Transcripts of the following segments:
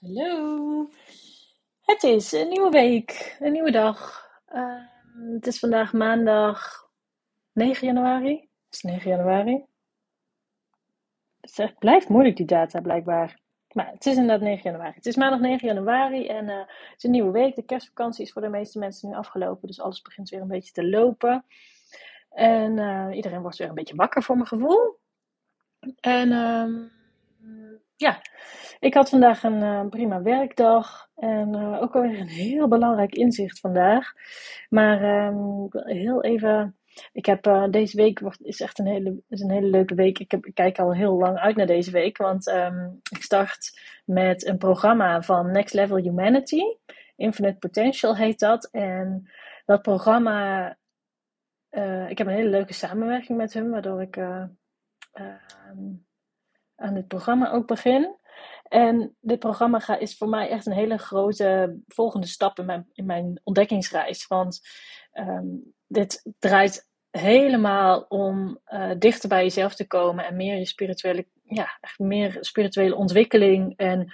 Hallo. Het is een nieuwe week, een nieuwe dag. Ehm, het is vandaag maandag 9 januari. Het is 9 januari. Het blijft moeilijk die data blijkbaar. Maar het is inderdaad 9 januari. Het is maandag 9 januari en uh, het is een nieuwe week. De kerstvakantie is voor de meeste mensen nu afgelopen, dus alles begint weer een beetje te lopen. En uh, iedereen wordt weer een beetje wakker voor mijn gevoel. En um, ja, ik had vandaag een uh, prima werkdag en uh, ook alweer een heel belangrijk inzicht vandaag. Maar um, heel even, ik heb uh, deze week, is echt een hele, is een hele leuke week. Ik, heb, kijk al heel lang uit naar deze week, want um, ik start met een programma van Next Level Humanity. Infinite Potential heet dat. En dat programma, ik heb een hele leuke samenwerking met hem, waardoor ik aan dit programma ook begin. En dit programma is voor mij echt een hele grote volgende stap in mijn, in mijn ontdekkingsreis. Want um, dit draait helemaal om uh, dichter bij jezelf te komen en meer je spirituele, ja, meer spirituele ontwikkeling. En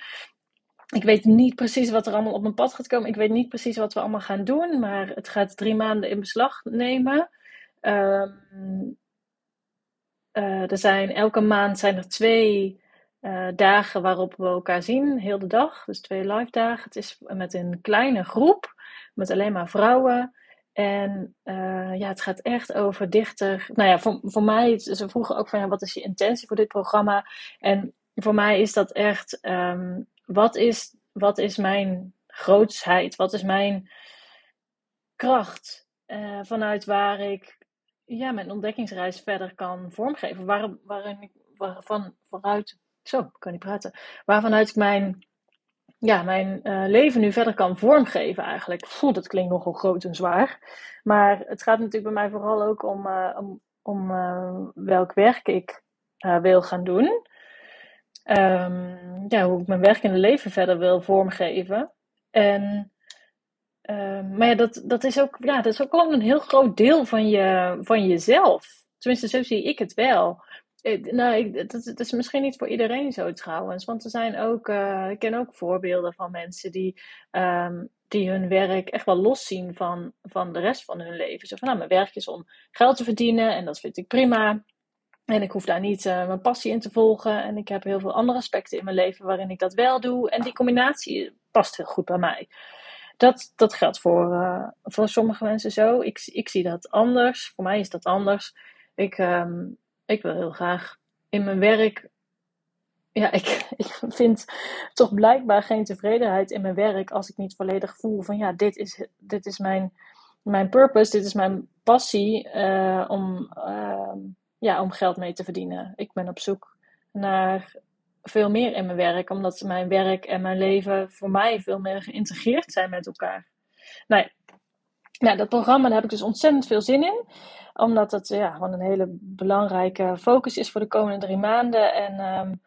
ik weet niet precies wat er allemaal op mijn pad gaat komen. Ik weet niet precies wat we allemaal gaan doen, maar het gaat drie maanden in beslag nemen. Um, uh, er zijn elke maand zijn er twee uh, dagen waarop we elkaar zien, heel de dag. Dus twee live dagen. Het is met een kleine groep, met alleen maar vrouwen. En uh, ja, het gaat echt over dichter. Nou ja, voor, voor mij, ze vroegen ook van ja, wat is je intentie voor dit programma? En voor mij is dat echt, um, wat, is, wat is mijn grootsheid? Wat is mijn kracht? Vanuit waar ik ja, mijn ontdekkingsreis verder kan vormgeven. Waar, waarin ik, waarvan vooruit, zo, ik kan niet praten. Waarvanuit ik mijn, ja, mijn uh, leven nu verder kan vormgeven eigenlijk. Voel, dat klinkt nogal groot en zwaar. Maar het gaat natuurlijk bij mij vooral ook om, uh, om, om uh, welk werk ik wil gaan doen. Um, ja, hoe ik mijn werk in het leven verder wil vormgeven. En uh, maar ja, dat, dat, is ook, ja, dat is ook gewoon een heel groot deel van, je, van jezelf. Tenminste, zo zie ik het wel. Ik, nou, ik, dat, is misschien niet voor iedereen zo trouwens. Want er zijn ook, uh, ik ken ook voorbeelden van mensen die, um, die hun werk echt wel los zien van, van de rest van hun leven. Zo van, nou, mijn werk is om geld te verdienen en dat vind ik prima. En ik hoef daar niet uh, mijn passie in te volgen. En ik heb heel veel andere aspecten in mijn leven waarin ik dat wel doe. En die combinatie past heel goed bij mij. Dat, dat geldt voor, uh, voor sommige mensen zo. Ik, ik zie dat anders. Voor mij is dat anders. Ik, um, ik wil heel graag in mijn werk. Ja, ik, ik vind toch blijkbaar geen tevredenheid in mijn werk als ik niet volledig voel van ja, dit is, dit is mijn, mijn purpose, dit is mijn passie uh, om, uh, ja, om geld mee te verdienen. Ik ben op zoek naar veel meer in mijn werk, omdat mijn werk en mijn leven voor mij veel meer geïntegreerd zijn met elkaar. Nou ja, nou, dat programma daar heb ik dus ontzettend veel zin in, omdat het ja, gewoon een hele belangrijke focus is voor de komende drie maanden. En um,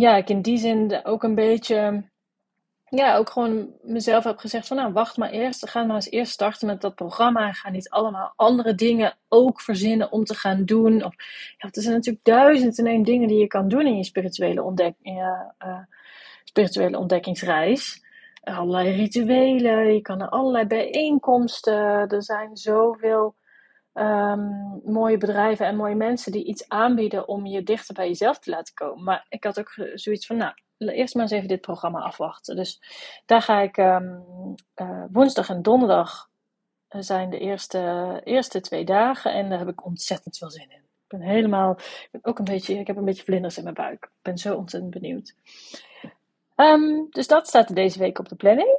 ja, ik in die zin ook een beetje ja, ook gewoon mezelf heb gezegd van nou, wacht maar eerst. Ga maar eens eerst starten met dat programma. Ga niet allemaal andere dingen ook verzinnen om te gaan doen. Ja, er zijn natuurlijk duizend en één dingen die je kan doen in je spirituele, ontdek je, uh, spirituele ontdekkingsreis. Allerlei rituelen, je kan naar allerlei bijeenkomsten. Er zijn zoveel um, mooie bedrijven en mooie mensen die iets aanbieden om je dichter bij jezelf te laten komen. Maar ik had ook zoiets van, nou, eerst maar eens even dit programma afwachten. Dus daar ga ik um, uh, woensdag en donderdag eh, zijn de eerste, eerste twee dagen en daar heb ik ontzettend veel zin in. Ik ben helemaal, ik ben ook een beetje, ik heb een beetje vlinders in mijn buik. Ik ben zo ontzettend benieuwd. Um, dus dat staat deze week op de planning.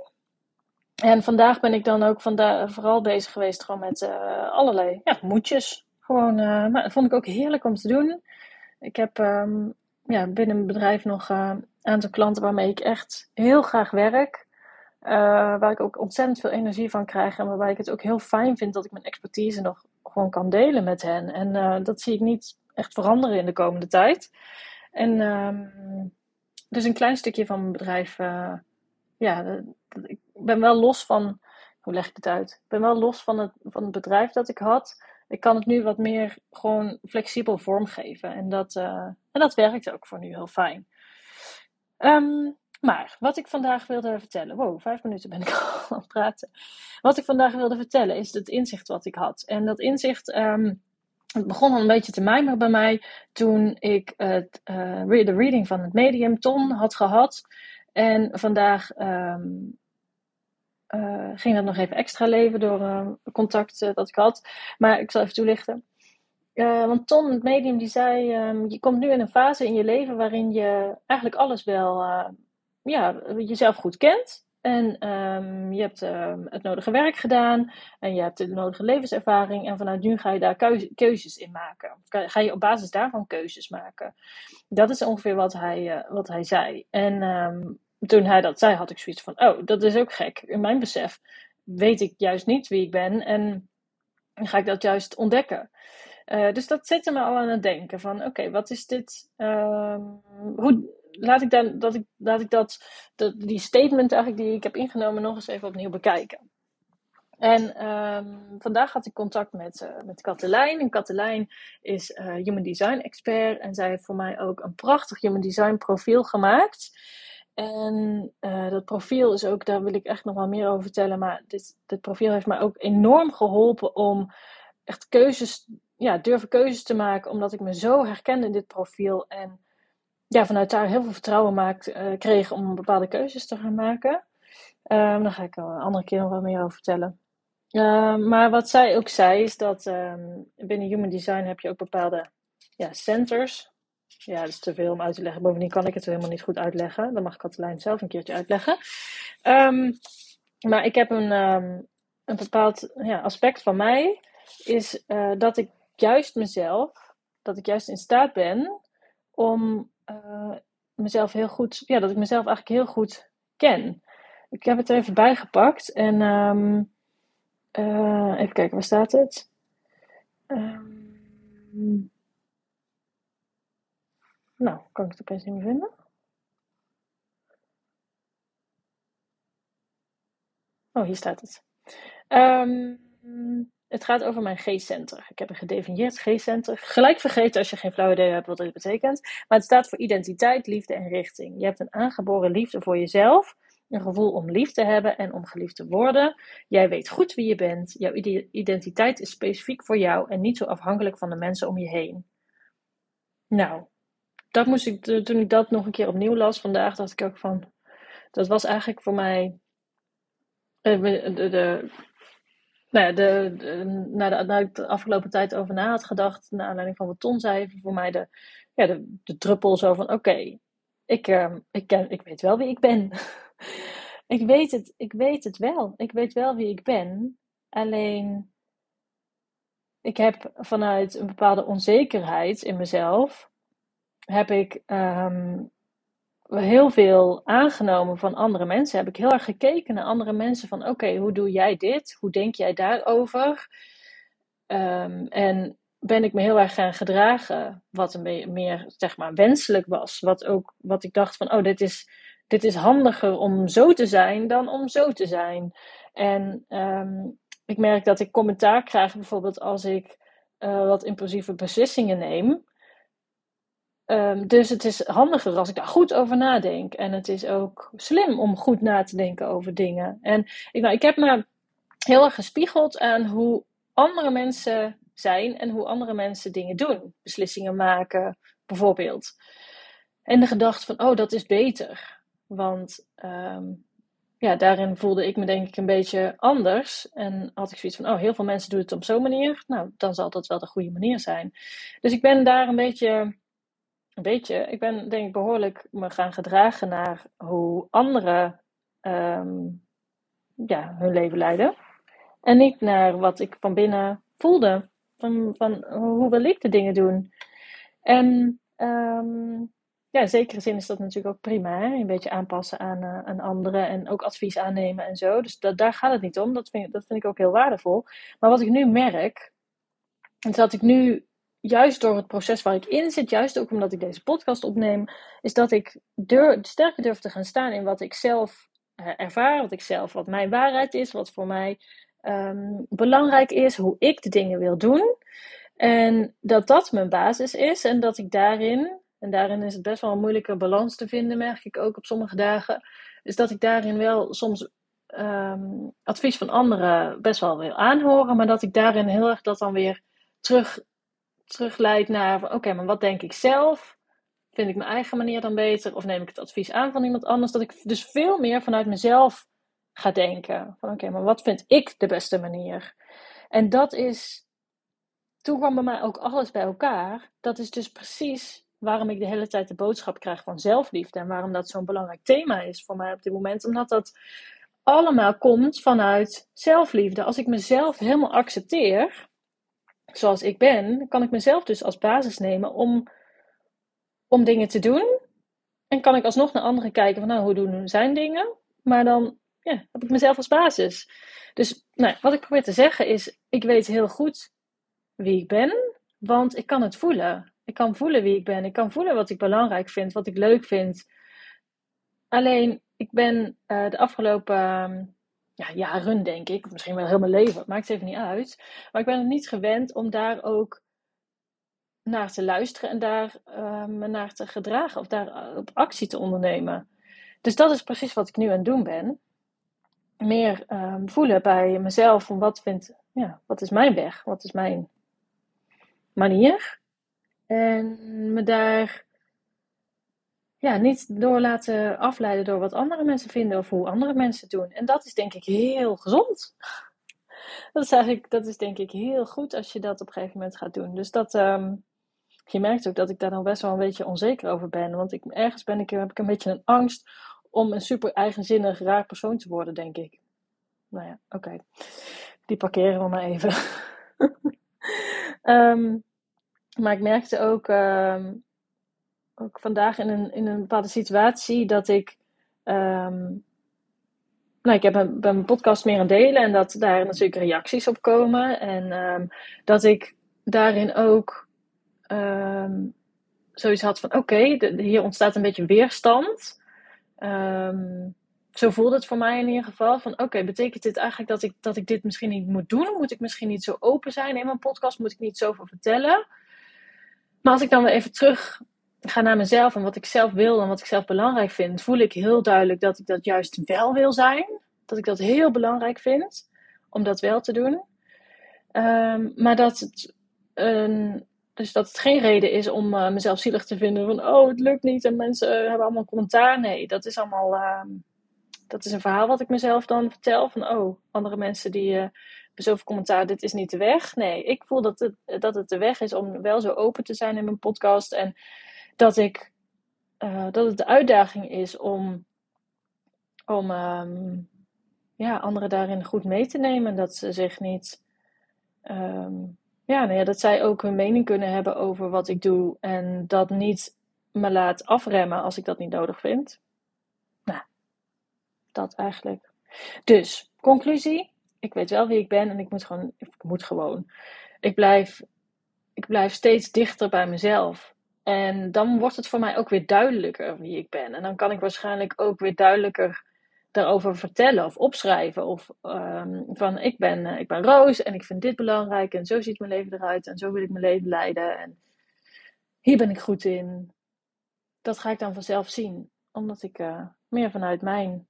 En vandaag ben ik dan ook vooral bezig geweest gewoon met uh, allerlei ja, moedjes. Gewoon, maar dat vond ik ook heerlijk om te doen. Ik heb um, ja, binnen mijn bedrijf nog aantal klanten waarmee ik echt heel graag werk. waar ik ook ontzettend veel energie van krijg. En waarbij ik het ook heel fijn vind dat ik mijn expertise nog gewoon kan delen met hen. En dat zie ik niet echt veranderen in de komende tijd. En um, dus een klein stukje van mijn bedrijf ja, ik ben wel los van, hoe leg ik het uit? Ik ben wel los van het, van het bedrijf dat ik had. Ik kan het nu wat meer gewoon flexibel vormgeven. En dat, en dat werkt ook voor nu heel fijn. Um, Maar wat ik vandaag wilde vertellen. Wow, vijf minuten ben ik al aan het praten. Wat ik vandaag wilde vertellen is het inzicht wat ik had. En dat inzicht. Um, het begon al een beetje te mijmeren bij mij toen ik het, uh, de reading van het medium Ton had gehad. En vandaag um, uh, ging dat nog even extra leven door uh, contact dat ik had. Maar ik zal even toelichten. Want Ton, het medium, die zei: um, Je komt nu in een fase in je leven waarin je eigenlijk alles wel ja, jezelf goed kent. En um, je hebt het nodige werk gedaan en je hebt de nodige levenservaring. En vanuit nu ga je daar keuzes in maken. Ga je op basis daarvan keuzes maken. Dat is ongeveer wat hij, uh, wat hij zei. En toen hij dat zei, had ik zoiets van: Oh, dat is ook gek. In mijn besef weet ik juist niet wie ik ben. En ga ik dat juist ontdekken. Uh, dus dat zette me al aan het denken: van oké, wat is dit? hoe laat ik, dan, dat, ik, laat ik dat, dat, die statement eigenlijk die ik heb ingenomen nog eens even opnieuw bekijken. En um, vandaag had ik contact met, uh, met Katelijn. En Katelijn is uh, Human Design expert. En zij heeft voor mij ook een prachtig Human Design profiel gemaakt. En dat profiel is ook, daar wil ik echt nog wel meer over vertellen. Maar dit, dit profiel heeft mij ook enorm geholpen om echt keuzes, ja, durven keuzes te maken. Omdat ik me zo herkende in dit profiel. En ja, vanuit daar heel veel vertrouwen maakt, uh, kreeg om bepaalde keuzes te gaan maken. Um, daar ga ik een andere keer nog wel meer over vertellen. Uh, maar wat zij ook zei, is dat um, binnen Human Design heb je ook bepaalde ja, centers. Ja, dat is te veel om uit te leggen. Bovendien kan ik het helemaal niet goed uitleggen. Dan mag Katelijn zelf een keertje uitleggen. Maar ik heb een, een bepaald ja, aspect van mij, is uh, dat ik juist mezelf, dat ik juist in staat ben om uh, mezelf heel goed, ja, dat ik mezelf eigenlijk heel goed ken. Ik heb het er even bijgepakt en um, uh, even kijken, waar staat het? Um, nou, kan ik het opeens niet meer vinden? Oh, hier staat het. Um, het gaat over mijn G-center. Ik heb een gedefinieerd G-center. Gelijk vergeten als je geen flauw idee hebt wat dit betekent. Maar het staat voor identiteit, liefde en richting. Je hebt een aangeboren liefde voor jezelf. Een gevoel om lief te hebben en om geliefd te worden. Jij weet goed wie je bent. Jouw identiteit is specifiek voor jou en niet zo afhankelijk van de mensen om je heen. Nou, dat moest ik, toen ik dat nog een keer opnieuw las vandaag, dacht ik ook van. Dat was eigenlijk voor mij. Eh, de, de, nou ja, de, de, nadat ik de afgelopen tijd over na had gedacht, naar aanleiding van wat Ton zei, voor mij de, ja, de, de druppel zo van: oké, ik, uh, ik, ken, ik weet wel wie ik ben. ik, weet het, ik weet het wel. Ik weet wel wie ik ben. Alleen, ik heb vanuit een bepaalde onzekerheid in mezelf, heb ik um, heel veel aangenomen van andere mensen. Heb ik heel erg gekeken naar andere mensen van oké, hoe doe jij dit? Hoe denk jij daarover? Um, en ben ik me heel erg gaan gedragen wat een meer zeg maar wenselijk was. Wat ook wat ik dacht van oh, dit is, dit is handiger om zo te zijn dan om zo te zijn. En um, ik merk dat ik commentaar krijg bijvoorbeeld als ik uh, wat impulsieve beslissingen neem. Um, dus het is handiger als ik daar goed over nadenk. En het is ook slim om goed na te denken over dingen. En ik, nou, ik heb me heel erg gespiegeld aan hoe andere mensen zijn en hoe andere mensen dingen doen. Beslissingen maken, bijvoorbeeld. En de gedachte van, oh, dat is beter. Want um, ja, daarin voelde ik me denk ik een beetje anders. En had ik zoiets van, oh, heel veel mensen doen het op zo'n manier. Nou, dan zal dat wel de goede manier zijn. Dus ik ben daar een beetje een beetje. Ik ben denk ik behoorlijk me gaan gedragen naar hoe anderen um, ja, hun leven leiden. En niet naar wat ik van binnen voelde. Van, van hoe wil ik de dingen doen. En um, ja, in zekere zin is dat natuurlijk ook prima. Een beetje aanpassen aan, uh, aan anderen en ook advies aannemen en zo. Dus dat, daar gaat het niet om. Dat vind, dat vind ik ook heel waardevol. Maar wat ik nu merk, is dat ik nu juist door het proces waar ik in zit, juist ook omdat ik deze podcast opneem, is dat ik sterker durf te gaan staan in wat ik zelf uh, ervaar, wat ik zelf, wat mijn waarheid is, wat voor mij um, belangrijk is, hoe ik de dingen wil doen. En dat dat mijn basis is en dat ik daarin En daarin is het best wel een moeilijke balans te vinden, merk ik ook op sommige dagen. Dus dat ik daarin wel soms ehm, advies van anderen best wel wil aanhoren, maar dat ik daarin heel erg dat dan weer terug, terugleid naar: oké, maar wat denk ik zelf? Vind ik mijn eigen manier dan beter? Of neem ik het advies aan van iemand anders? Dat ik dus veel meer vanuit mezelf ga denken. Van oké, maar wat vind ik de beste manier? En dat is, toen kwam bij mij ook alles bij elkaar. Dat is dus precies waarom ik de hele tijd de boodschap krijg van zelfliefde. En waarom dat zo'n belangrijk thema is voor mij op dit moment. Omdat dat allemaal komt vanuit zelfliefde. Als ik mezelf helemaal accepteer, zoals ik ben, kan ik mezelf dus als basis nemen om, om dingen te doen. En kan ik alsnog naar anderen kijken van, nou, hoe doen zijn dingen? Maar dan ja, heb ik mezelf als basis. Dus nou, wat ik probeer te zeggen is, ik weet heel goed wie ik ben, want ik kan het voelen. Ik kan voelen wie ik ben. Ik kan voelen wat ik belangrijk vind, wat ik leuk vind. Alleen, ik ben uh, de afgelopen ja, jaren, denk ik, misschien wel heel mijn leven, maakt even niet uit. Maar ik ben het niet gewend om daar ook naar te luisteren en daar uh, me naar te gedragen of daar op actie te ondernemen. Dus dat is precies wat ik nu aan het doen ben meer um, voelen bij mezelf van wat vindt, ja, wat is mijn weg, wat is mijn manier. En me daar ja, niet door laten afleiden door wat andere mensen vinden of hoe andere mensen doen. En dat is denk ik heel gezond. Dat is eigenlijk, dat is denk ik heel goed als je dat op een gegeven moment gaat doen. Dus dat, um, je merkt ook dat ik daar dan best wel een beetje onzeker over ben. Want ik, ergens ben ik, heb ik een beetje een angst om een super eigenzinnig, raar persoon te worden, denk ik. Nou ja, oké. Die parkeren we maar even. um, maar ik merkte ook, um, vandaag in een, in een bepaalde situatie dat ik. Um, nou, ik heb een, mijn podcast meer aan delen en dat daar natuurlijk reacties op komen. En dat ik daarin ook zoiets had van: oké, hier ontstaat een beetje weerstand. Um, zo voelde het voor mij in ieder geval. Van oké, betekent dit eigenlijk dat ik, dat ik dit misschien niet moet doen? Moet ik misschien niet zo open zijn in mijn podcast? Moet ik niet zoveel vertellen? Maar als ik dan weer even terug ga naar mezelf en wat ik zelf wil en wat ik zelf belangrijk vind, voel ik heel duidelijk dat ik dat juist wel wil zijn. Dat ik dat heel belangrijk vind om dat wel te doen. Um, maar dat het, dus dat het geen reden is om uh, mezelf zielig te vinden van oh, het lukt niet en mensen uh, hebben allemaal commentaar. Nee, dat is allemaal. Uh, dat is een verhaal wat ik mezelf dan vertel. Van, oh, andere mensen die uh, hebben zoveel commentaar, dit is niet de weg. Nee, ik voel dat het, dat het de weg is om wel zo open te zijn in mijn podcast. En dat, ik, uh, dat het de uitdaging is om, om um, ja, anderen daarin goed mee te nemen. Dat ze zich niet... Um, ja, nou ja, dat zij ook hun mening kunnen hebben over wat ik doe. En dat niet me laat afremmen als ik dat niet nodig vind. Dat eigenlijk. Dus, conclusie. Ik weet wel wie ik ben en ik moet gewoon. Ik moet gewoon. Ik blijf, ik blijf steeds dichter bij mezelf. En dan wordt het voor mij ook weer duidelijker wie ik ben. En dan kan ik waarschijnlijk ook weer duidelijker daarover vertellen of opschrijven. Of um, van ik ben, uh, ik ben Roos en ik vind dit belangrijk en zo ziet mijn leven eruit en zo wil ik mijn leven leiden. En hier ben ik goed in. Dat ga ik dan vanzelf zien, omdat ik uh, meer vanuit mijn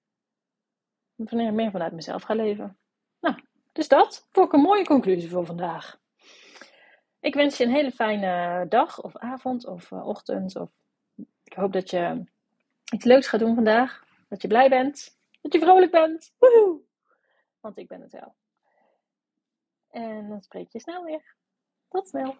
meer vanuit mezelf ga leven. Nou, dus dat vond ik een mooie conclusie voor vandaag. Ik wens je een hele fijne dag of avond of uh, ochtend. Of ik hoop dat je iets leuks gaat doen vandaag. Dat je blij bent. Dat je vrolijk bent. Woehoe! Want ik ben het wel. En dan spreek je snel weer. Tot snel.